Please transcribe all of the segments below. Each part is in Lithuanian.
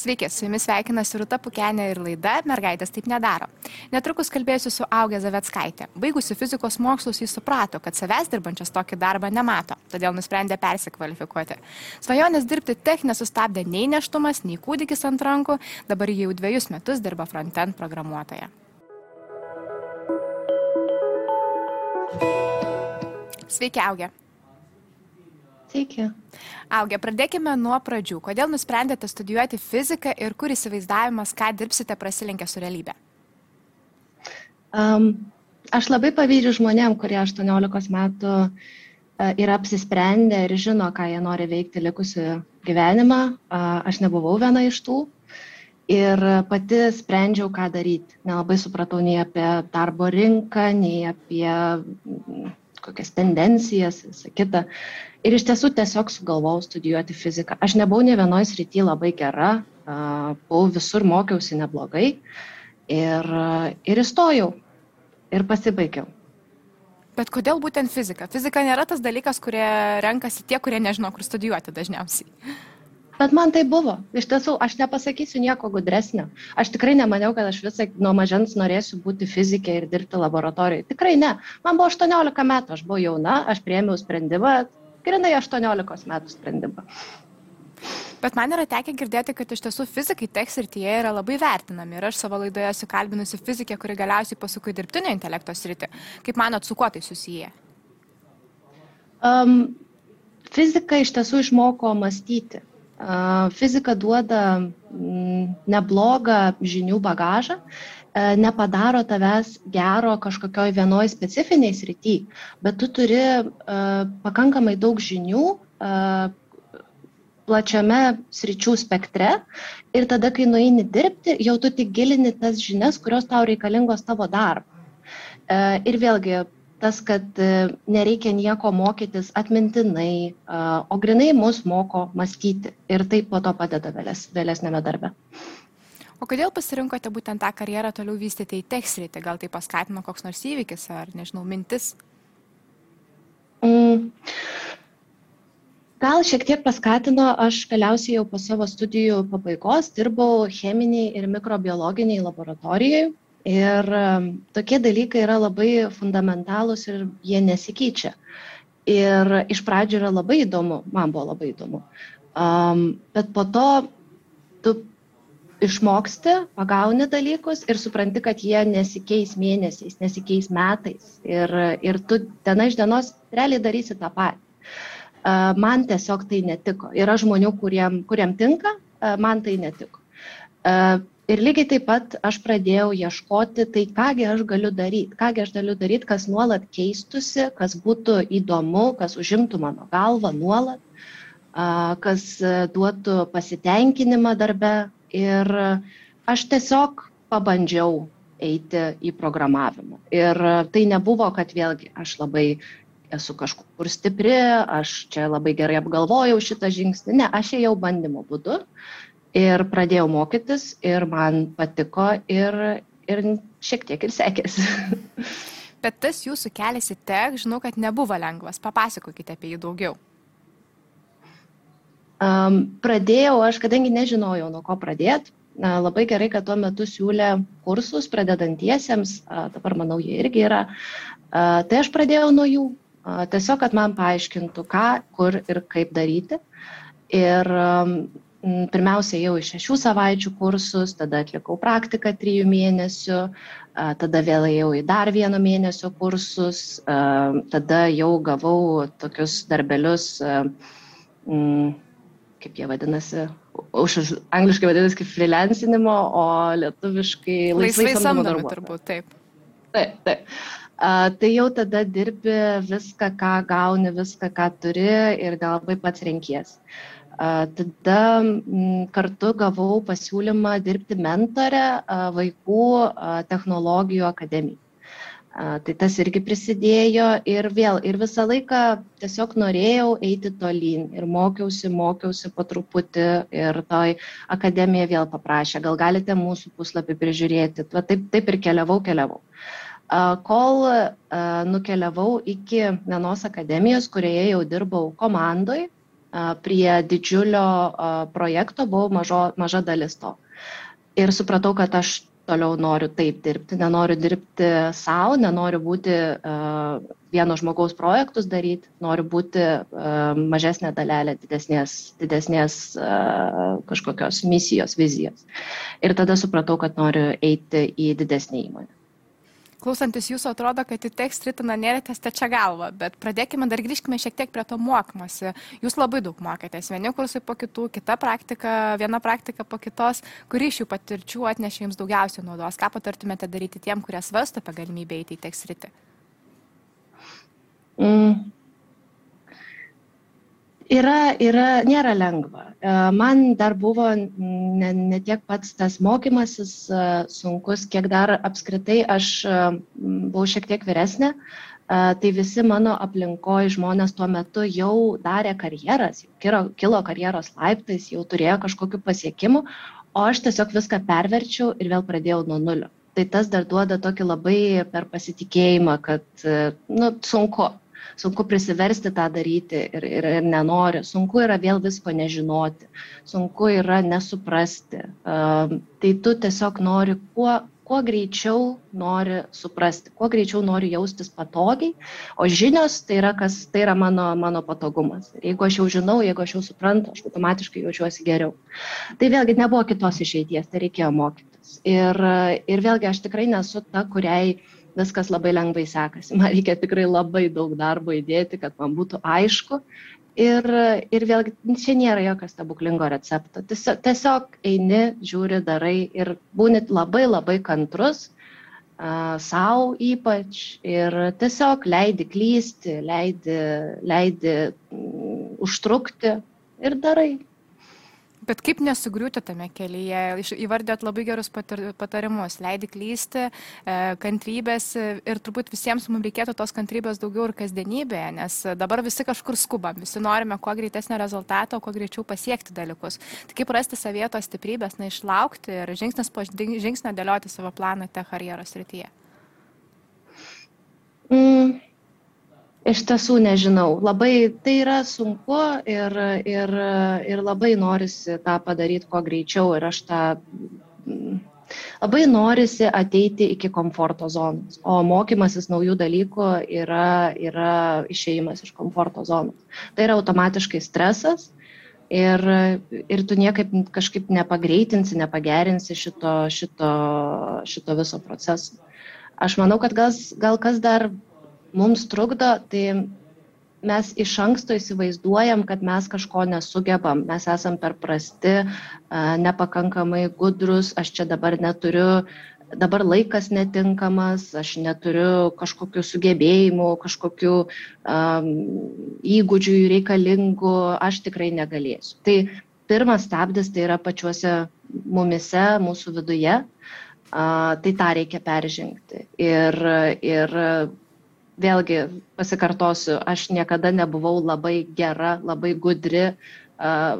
Sveiki, su jumis sveikinasi Rūta Pukenė ir laida Mergaitės taip nedaro. Netrukus kalbėsiu su Augė Zavetskaitė. Baigusi fizikos mokslus, jis suprato, kad savęs dirbančias tokį darbą nemato, todėl nusprendė persikvalifikuoti. Svajonės dirbti tech nesustabdė nei neštumas, nei kūdikis ant rankų, dabar jau dviejus metus dirba frontend programuotoja. Sveiki, Augė. Sveiki. Augė, pradėkime nuo pradžių. Kodėl nusprendėte studijuoti fiziką ir kur įsivaizdavimas, ką dirbsite, prasilenkia su realybė? Um, aš labai pavydžiu žmonėm, kurie 18 metų uh, yra apsisprendę ir žino, ką jie nori veikti likusiu gyvenimą. Aš nebuvau viena iš tų. Ir pati sprendžiau, ką daryti. Nelabai supratau nei apie darbo rinką, nei apie kokias tendencijas, visą kitą. Ir iš tiesų tiesiog sugalvojau studijuoti fiziką. Aš nebuvau ne vienoje srityje labai gera, buvau visur mokiausi neblogai ir, ir įstojau ir pasibaigiau. Bet kodėl būtent fizika? Fizika nėra tas dalykas, kurie renkasi tie, kurie nežino, kur studijuoti dažniausiai. Bet man tai buvo. Iš tiesų, aš nepasakysiu nieko gudresnio. Aš tikrai nemaniau, kad aš visai nuo mažens norėsiu būti fizikė ir dirbti laboratorijoje. Tikrai ne. Man buvo 18 metų, aš buvau jauna, aš priėmiau sprendimą, grinai 18 metų sprendimą. Bet man yra tekę girdėti, kad iš tiesų fizikai tech srityje yra labai vertinami. Ir aš savo laidoje esu kalbinusi fizikę, kuri galiausiai pasuko į dirbtinio intelekto sritį. Kaip manot, su kuo tai susiję? Um, fizika iš tiesų išmoko mąstyti. Fizika duoda mm, neblogą žinių bagažą, e, nepadaro tavęs gero kažkokioj vienoj specifiniai srity, bet tu turi e, pakankamai daug žinių e, plačiame sričių spektre ir tada, kai nueini dirbti, jau tu tik gilini tas žinias, kurios tau reikalingos tavo darbą. Ir vėlgi, tas, kad e, nereikia nieko mokytis atmintinai, o grinai mus moko mąstyti ir tai po to padeda vėles, vėlesnėme darbe. O kodėl pasirinkote būtent tą karjerą toliau vystyti į tekstrytį? Gal tai paskatino koks nors įvykis ar, nežinau, mintis? Mm. Gal šiek tiek paskatino, aš galiausiai jau po savo studijų pabaigos dirbau cheminiai ir mikrobiologiniai laboratorijai Ir tokie dalykai yra labai fundamentalūs ir jie nesikeičia. Ir iš pradžių yra labai įdomu, man buvo labai įdomu. Um, bet po to tu išmoksti, pagauni dalykus ir supranti, kad jie nesikeis mėnesiais, nesikeis metais. Ir, ir tu diena iš dienos realiai darysi tą patį. Uh, man tiesiog tai netiko. Yra žmonių, kuriem, kuriem tinka, uh, man tai netiko. Uh, Ir lygiai taip pat aš pradėjau ieškoti, tai kągi aš galiu daryti, kągi aš galiu daryti, kas nuolat keistusi, kas būtų įdomu, kas užimtų mano galvą nuolat, kas duotų pasitenkinimą darbe. Ir aš tiesiog pabandžiau eiti į programavimą. Ir tai nebuvo, kad vėlgi aš labai esu kažkur stipri, aš čia labai gerai apgalvojau šitą žingsnį. Ne, aš ėjau bandymo būdu ir pradėjau mokytis ir man patiko ir, ir šiek tiek ir sekėsi. Bet tas jūsų kelias į tech, žinau, kad nebuvo lengvas. Papasakokite apie jį daugiau. Um, pradėjau aš, kadangi nežinojau, nuo ko pradėti. Labai gerai, kad tuo metu siūlė kursus pradedantiesiems, dabar manau, jie irgi yra. A, tai aš pradėjau nuo jų. A, tiesiog, kad man paaiškintų, ką, kur ir kaip daryti. Ir pirmiausia jau į šešių savaičių kursus, tada atlikau praktiką trijų mėnesių, tada vėl ėjau į dar vieno mėnesio kursus, tada jau gavau tokius darbelius, kaip jie vadinasi, už angliškai vadinasi kaip freelancinimo, o lietuviškai laisvai samdomi turbūt, taip. Taip, taip. Uh, tai jau tada dirbi viską, ką gauni, viską, ką turi ir nelabai pats renkies. Uh, Tada kartu gavau pasiūlymą dirbti mentorę vaikų technologijų akademijai. Tai tas irgi prisidėjo ir vėl, ir visą laiką tiesiog norėjau eiti tolyn ir mokiausi, mokiausi po truputį ir toj akademija vėl paprašė, gal galite mūsų puslapį prižiūrėti. Va, taip, taip ir keliavau, keliavau. Kol nukeliavau iki vienos akademijos, kurioje jau dirbau komandoj, prie didžiulio projekto buvau mažo, maža dalis to. Ir supratau, kad aš toliau noriu taip dirbti, nenoriu dirbti savo, nenoriu būti uh, vieno žmogaus projektus daryti, noriu būti uh, mažesnė dalelė didesnės, didesnės uh, kažkokios misijos, vizijos. Ir tada supratau, kad noriu eiti į didesnį įmonę klausantis jūsų atrodo, kad į tekst ritina nėrėte stačia galva, bet pradėkime dar grįžkime šiek tiek prie to mokymosi. Jūs labai daug mokėtės, vieni kursai po kitų, kita praktika, viena praktika po kitos, kuri iš jų patirčių atnešė jums daugiausiai naudos. Ką patartumėte daryti tiem, kurie svarsto apie galimybę įti į tekst rytį? Mm yra, yra, nėra lengva. E, man dar buvo ne, ne tiek pats tas mokymasis e, sunkus, kiek dar apskritai aš e, buvau šiek tiek vyresnė. Tai visi mano aplinkoje žmonės tuo metu jau darė karjeras, jau kilo, kilo karjeros laiptais, jau turėjo kažkokiu pasiekimu, o aš tiesiog viską perverčiau ir vėl pradėjau nuo nulio. Tai tas dar duoda tokį labai per pasitikėjimą, kad nu, sunku, sunku prisiversti tą daryti ir, ir, ir nenori, sunku yra vėl visko nežinoti, sunku yra nesuprasti. Uh, tai tu tiesiog nori kuo, kuo greičiau nori suprasti, kuo greičiau nori jaustis patogiai, o žinios tai yra, kas, tai yra mano, mano patogumas. Jeigu aš jau žinau, jeigu aš jau suprantu, aš automatiškai jaučiuosi geriau. Tai vėlgi nebuvo kitos išeities, tai reikėjo mokytis. Ir, ir vėlgi aš tikrai nesu ta, kuriai uh, viskas labai lengvai sekasi. Man reikia tikrai labai daug darbo įdėti, kad man būtų aišku. Ir, ir vėlgi, čia nėra jokio stebuklingo recepto. Tiesiog, tiesiog eini, žiūri, darai ir būni labai labai kantrus, uh, savo ypač, ir tiesiog leidi klysti, leidi, leidi užtrukti ir darai. Bet kaip nesugriūti tame kelyje? Įvardėt labai gerus patarimus, leidi klysti, e, kantrybės ir turbūt visiems mums reikėtų tos kantrybės daugiau ir kasdienybėje, nes dabar visi kažkur skubam, visi norime kuo greitesnio rezultato, kuo greičiau pasiekti dalykus. Tai kaip rasti savietos stiprybės, na išlaukti ir žingsnis po žingsnio dėlioti savo planą te karjeros rytyje? Mm Iš tiesų nežinau. Labai tai yra sunku ir, ir, ir labai norisi tą padaryti kuo greičiau ir aš tą labai norisi ateiti iki komforto zonos, o mokymasis naujų dalykų yra, yra išėjimas iš komforto zonos. Tai yra automatiškai stresas ir, ir tu niekaip kažkaip nepagreitinsi, nepagerinsi šito, šito, šito viso proceso. Aš manau, kad gal, gal kas dar mums trukdo, tai mes iš anksto įsivaizduojam, kad mes kažko nesugebam, mes esam per prasti, nepakankamai gudrus, aš čia dabar neturiu, dabar laikas netinkamas, aš neturiu kažkokių sugebėjimų, kažkokių um, įgūdžių reikalingų, aš tikrai negalėsiu. Tai pirmas stabdis tai yra pačiuose mumise, mūsų viduje, uh, tai tą reikia peržengti. Ir, ir vėlgi pasikartosiu, aš niekada nebuvau labai gera, labai gudri.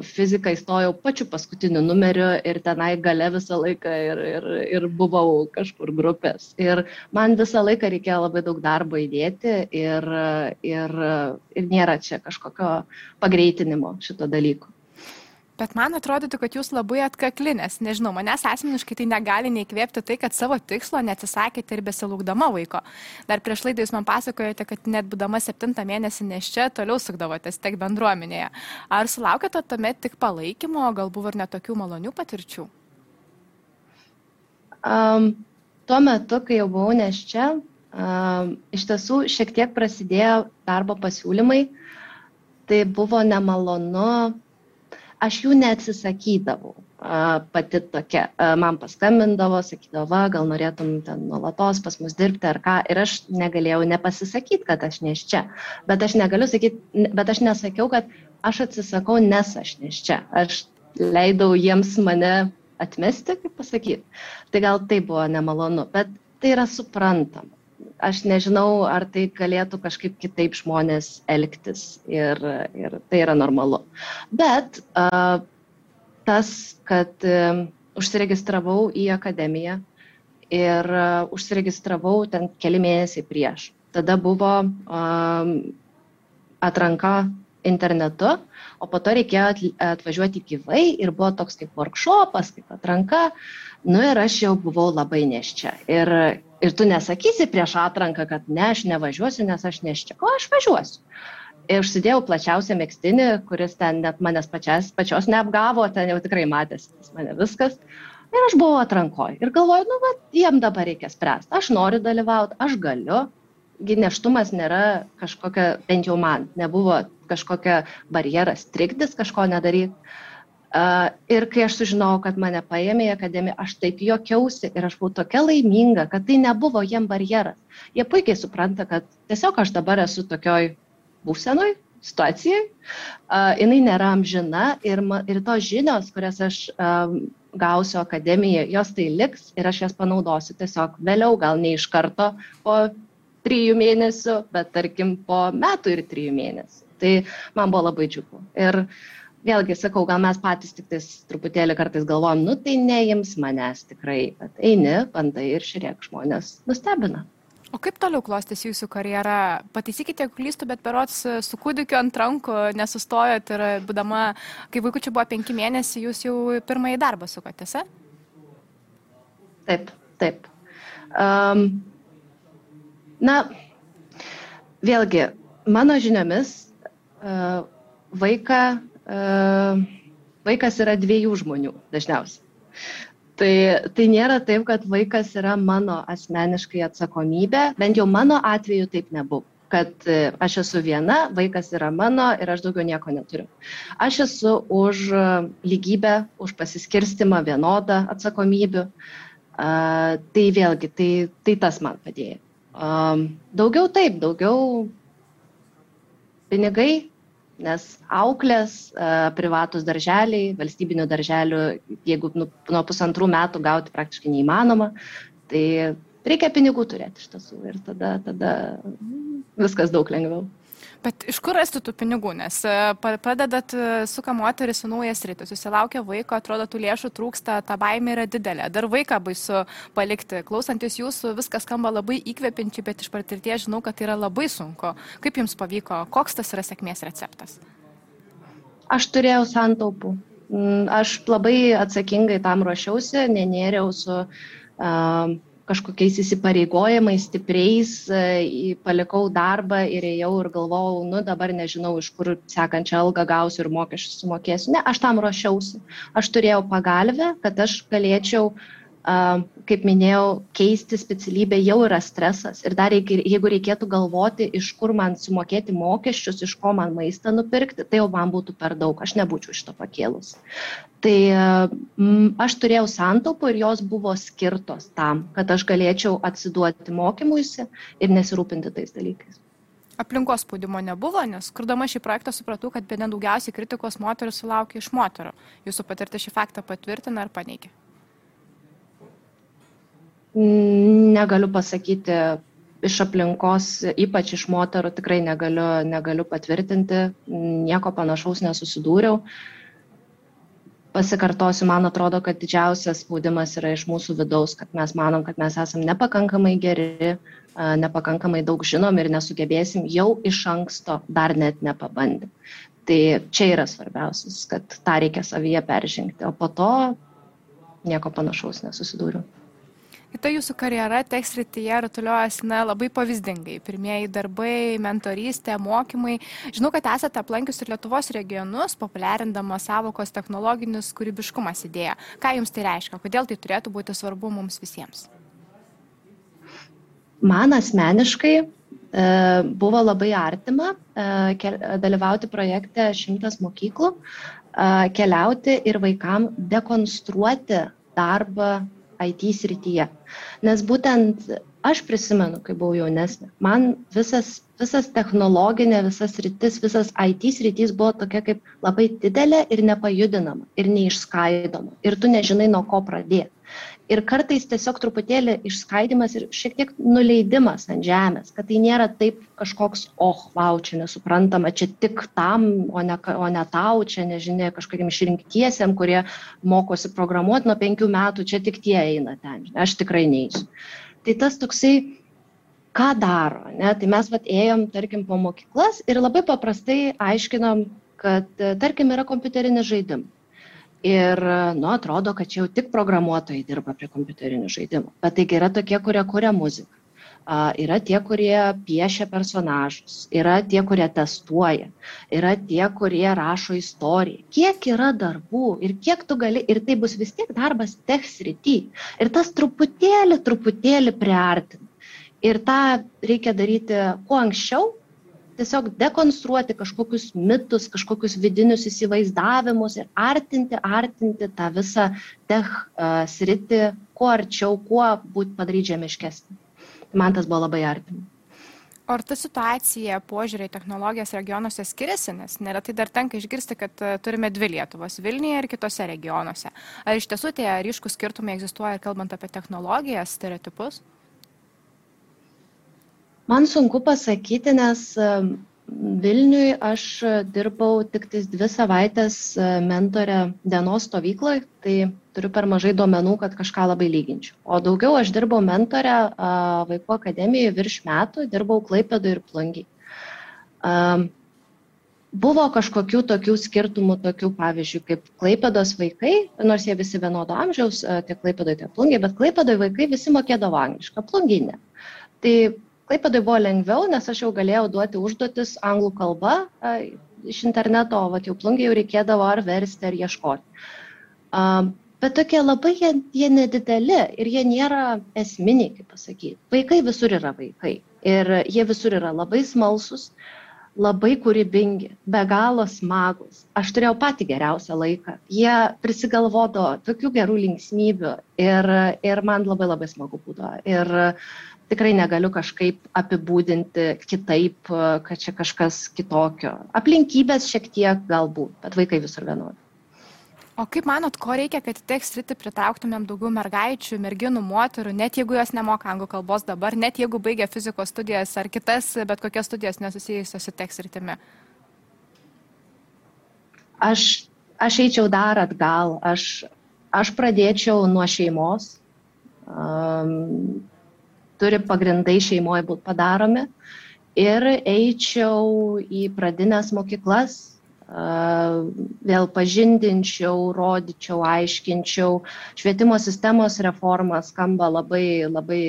Fiziką įstojau pačiu paskutiniu numeriu ir tenai gale visą laiką ir, ir, ir buvau kažkur grupės. Ir man visą laiką reikėjo labai daug darbo įdėti ir, ir, ir nėra čia kažkokio pagreitinimo šito dalyko. Bet man atrodytų, kad jūs labai atkaklinės. Nežinau, manęs asmeniškai tai negali neįkvėpti tai, kad savo tikslo neatsisakėte ir besilūkdama vaiko. Dar prieš laidą jūs man pasakojate, kad net būdama septintą mėnesį neščia, toliau sukdavotės tiek bendruomenėje. Ar sulaukėte tuomet tik palaikymo, gal buvo ir netokių malonių patirčių? Um, tuo metu, kai jau buvau neščia, um, iš tiesų šiek tiek prasidėjo darbo pasiūlymai. Tai buvo nemalonu aš jų neatsisakydavau. Pati tokia, man paskambindavo, sakydavo, va, gal norėtum ten nuolatos pas mus dirbti ar ką. Ir aš negalėjau nepasisakyti, kad aš neš čia. Bet aš negaliu sakyti, bet aš nesakiau, kad aš atsisakau, nes aš neš čia. Aš leidau jiems mane atmesti, kaip pasakyti. Tai gal tai buvo nemalonu, bet tai yra suprantama aš nežinau, ar tai galėtų kažkaip kitaip žmonės elgtis ir, ir tai yra normalu. Bet uh, tas, kad uh, užsiregistravau į akademiją ir uh, užsiregistravau ten keli mėnesiai prieš. Tada buvo uh, atranka internetu, o po to reikėjo atvažiuoti gyvai ir buvo toks kaip workshopas, kaip atranka. Nu ir aš jau buvau labai neščia. Ir, ir tu nesakysi prieš atranką, kad ne, aš nevažiuosiu, nes aš neščia. O aš važiuosiu. Ir užsidėjau plačiausią mėgstinį, kuris ten net manęs pačias, pačios neapgavo, ten jau tikrai matėsi mane viskas. Ir aš buvau atrankoje. Ir galvoju, nu, va, jiem dabar reikia spręsti. Aš noriu dalyvauti, aš galiu. Neštumas nėra kažkokia, bent jau man, nebuvo kažkokia barjeras, trikdis kažko nedaryti. Uh, ir kai aš sužinojau, kad mane paėmė į akademiją, aš taip juokiausi ir aš buvau tokia laiminga, kad tai nebuvo jiem barjeras. Jie puikiai supranta, kad tiesiog aš dabar esu tokioj būsenoj, situacijai, uh, jinai nėra amžina ir, ir tos žinios, kurias aš um, gausiu akademijoje, jos tai liks ir aš jas panaudosiu tiesiog vėliau, gal ne iš karto po trijų mėnesių, bet tarkim po metų ir trijų mėnesių. Tai man buvo labai džiugu. Ir vėlgi sakau, gal mes patys tik tais truputėlį kartais galvojam, nu tai neims manęs tikrai, bet eini, bandai ir žiūrėk, žmonės nustebina. O kaip toliau klostėsi jūsų karjera? Pataisykite, jeigu klystu, bet berots su kūdikiu ant rankų nesustojot ir būdama, kai vaikučių buvo penki mėnesiai, jūs jau pirmąjį darbą sukotės? Taip, taip. Um, na, vėlgi, mano žiniomis, uh, vaiką, vaikas yra dviejų žmonių dažniausiai. Tai, tai nėra taip, kad vaikas yra mano asmeniškai atsakomybė, bent jau mano atveju taip nebuvo kad e, aš esu viena, vaikas yra mano ir aš daugiau nieko neturiu. Aš esu už e, lygybę, už pasiskirstimą vienodą atsakomybių. Uh, tai vėlgi, tai, tai tas man padėjo. Um, daugiau taip, daugiau pinigai, nes auklės, privatus darželiai, valstybinių darželių, jeigu nu, nuo pusantrų metų gauti praktiškai neįmanoma, tai reikia pinigų turėti iš tiesų ir tada, tada viskas daug lengviau. Bet iš kur rasti tų pinigų, nes pradedat suka moteris su naujas rytis, susilaukia vaiko, atrodo, tų lėšų trūksta, ta baimė yra didelė. Dar vaiką baisu palikti. Klausantis jūsų, viskas skamba labai įkvepiančiai, bet iš patirties žinau, kad tai yra labai sunku. Kaip jums pavyko, koks tas yra sėkmės receptas? Aš turėjau santaupų. Aš labai atsakingai tam ruošiausi, nenėriau su uh, kažkokiais įsipareigojimais stipriais, e, palikau darbą ir ėjau ir galvojau, nu dabar nežinau, iš kur sekančią algą gausiu ir mokesčius sumokėsiu. Ne, aš tam ruošiausi. Aš turėjau pagalbę, kad aš galėčiau uh, kaip minėjau, keisti specialybę jau yra stresas. Ir dar jeigu reikėtų galvoti, iš kur man sumokėti mokesčius, iš ko man maistą nupirkti, tai jau man būtų per daug, aš nebūčiau šito pakėlus. Tai aš turėjau santaupų ir jos buvo skirtos tam, kad aš galėčiau atsiduoti mokymuisi ir nesirūpinti tais dalykais aplinkos spaudimo nebuvo, nes kurdama šį projektą supratau, kad bene daugiausiai kritikos moterų sulaukia iš moterų. Jūsų patirtis šį faktą patvirtina ar paneigia? Negaliu pasakyti iš aplinkos, ypač iš moterų, tikrai negaliu, negaliu patvirtinti, nieko panašaus nesusidūriau. Pasikartosiu, man atrodo, kad didžiausias spaudimas yra iš mūsų vidaus, kad mes manom, kad mes esame nepakankamai geri, nepakankamai daug žinom ir nesugebėsim jau iš anksto dar net nepabandę. Tai čia yra svarbiausias, kad tą reikia savyje peržengti, o po to nieko panašaus nesusidūriau. Kita jūsų karjera tech srityje rutuliuojasi na, labai pavyzdingai. Pirmieji darbai, mentorystė, mokymai. Žinau, kad esate aplankius ir Lietuvos regionus, populiarindama savokos technologinis kūrybiškumas idėją. Ką jums tai reiškia? Kodėl tai turėtų būti svarbu mums visiems? Man asmeniškai e, buvo labai artima e, dalyvauti projekte Šimtas mokyklų, e, keliauti ir vaikam dekonstruoti darbą IT srityje. Nes būtent aš prisimenu, kai buvau jaunesnė, man visas, visas technologinė, visas rytis, visas IT sritis buvo tokia kaip labai didelė ir nepajudinama ir neišskaidoma. Ir tu nežinai, nuo ko pradėti ir kartais tiesiog truputėlį išskaidimas ir šiek tiek nuleidimas ant žemės, kad tai nėra taip kažkoks, oh, wow, čia nesuprantama, čia tik tam, o ne, o ne tau, čia nežinia, kažkokiam išrinktiesiam, kurie mokosi programuoti nuo penkių metų, čia tik tie eina ten, aš tikrai neįsiu. Tai tas toksai ką daro. Ne? Tai mes vat, ėjom, tarkim, po mokyklas ir labai paprastai aiškinom, kad, tarkim, yra kompiuterinis žaidimas. Ir, nu, atrodo, kad čia jau tik programuotojai dirba prie kompiuterinių žaidimų. Bet taigi yra tokie, kurie kuria muziką. Yra tie, kurie piešia personažus, yra tie, kurie testuoja, yra tie, kurie rašo istoriją. Kiek yra darbų ir kiek tu gali, ir tai bus vis tiek darbas tech srity. Ir tas truputėlį, truputėlį priartina. Ir tą reikia daryti kuo anksčiau, tiesiog dekonstruoti kažkokius mitus, kažkokius vidinius įsivaizdavimus ir artinti, artinti tą visą tech uh, sritį kuo arčiau, kuo būti padaryti žemiškesnį. Man tas buvo labai artima. Ar ta situacija, požiūriai technologijas regionuose skiriasi, nes neretai dar tenka išgirsti, kad turime dvi Lietuvos - Vilniuje ir kitose regionuose. Ar iš tiesų tie ryškus skirtumai egzistuoja kalbant apie technologijas, stereotipus? Man sunku pasakyti, nes Vilniui aš dirbau tik tais dvi savaitės e, mentorė dienos stovykloje, tai turiu per mažai duomenų, kad kažką labai lyginčiau. O daugiau aš dirbau mentorę vaikų akademijoje virš metų, dirbau Klaipėdų ir Plungiai. Buvo kažkokių tokių skirtumų, tokių pavyzdžiui, kaip Klaipėdos vaikai, nors jie visi vienodo amžiaus, e, tiek Klaipėdoje, tiek Plungiai, bet Klaipėdoje vaikai visi mokėdavo anglišką, Plunginę. Tai Klaipėdai buvo lengviau, nes aš jau galėjau duoti užduotis anglų kalba iš interneto, o jau plungiai jau reikėdavo ar versti, ar ieškoti. Bet tokie labai jie, jie nedideli ir jie nėra esminiai, kaip pasakyti. Vaikai visur yra vaikai ir jie visur yra labai smalsus, labai kūrybingi, be galo smagus. Aš turėjau patį geriausią laiką. Jie prisigalvodo tokių gerų linksmybių ir, ir man labai labai smagu būdavo. Ir uh, tikrai negaliu kažkaip apibūdinti kitaip, kad čia kažkas kitokio. Aplinkybės šiek tiek galbūt, bet vaikai visur vienodi. O kaip manot, ko reikia, kad teks sritį pritrauktumėm daugiau mergaičių, merginų, moterų, net jeigu jos nemoka anglų kalbos dabar, net jeigu baigia fizikos studijas ar kitas, bet kokias studijas nesusijusios su teks sritimi? Aš, aš eičiau dar atgal, aš, aš pradėčiau nuo šeimos. Um, turi pagrindai šeimoje būti padaromi. Ir eičiau į pradinės mokyklas, vėl pažindinčiau, rodyčiau, aiškinčiau. Švietimo sistemos reforma skamba labai, labai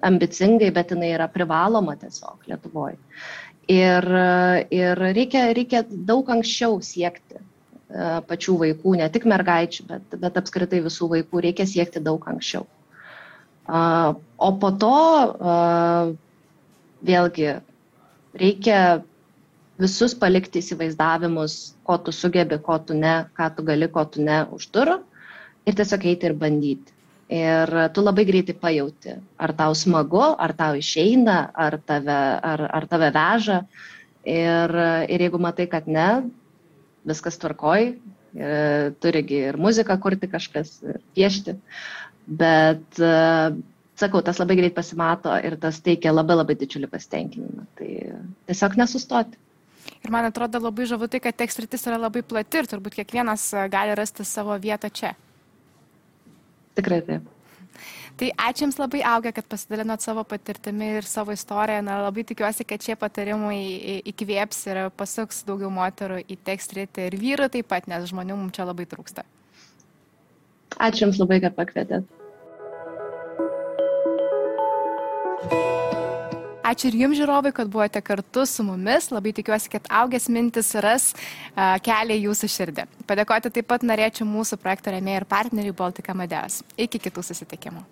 ambicingai, bet jinai yra privaloma tiesiog Lietuvoje. Ir, ir reikia, reikia daug anksčiau siekti pačių vaikų, ne tik mergaičių, bet, bet apskritai visų vaikų reikia siekti daug anksčiau. O po to vėlgi reikia visus palikti įsivaizdavimus, ko tu sugebi, ko tu ne, ką tu gali, ko tu ne už durų ir tiesiog eiti ir bandyti. Ir tu labai greitai pajauti, ar tau smagu, ar tau išeina, ar tave, ar, ar tave veža. Ir, ir jeigu matai, kad ne, viskas tvarkoj, turigi ir muziką kurti kažkas, ir piešti, bet sakau, tas labai greit pasimato ir tas teikia labai labai didžiulį pasitenkinimą. Tai tiesiog nesustoti. Ir man atrodo labai žavu tai, kad tekstritis yra labai plati ir turbūt kiekvienas gali rasti savo vietą čia. Tikrai taip. Tai ačiū Jums labai augę, kad pasidalinot savo patirtimi ir savo istoriją. Na, labai tikiuosi, kad šie patarimai įkvėps ir pasuks daugiau moterų į tekstritį ir vyrų taip pat, nes žmonių mums čia labai trūksta. Ačiū Jums labai, kad pakvietėte. Ačiū ir jums, žiūrovai, kad buvote kartu su mumis. Labai tikiuosi, kad augęs mintis ras kelią jūsų širdį. Padėkoti taip pat norėčiau mūsų projekto remėjai ir partneriai Baltika Madeus. Iki kitų susitikimų.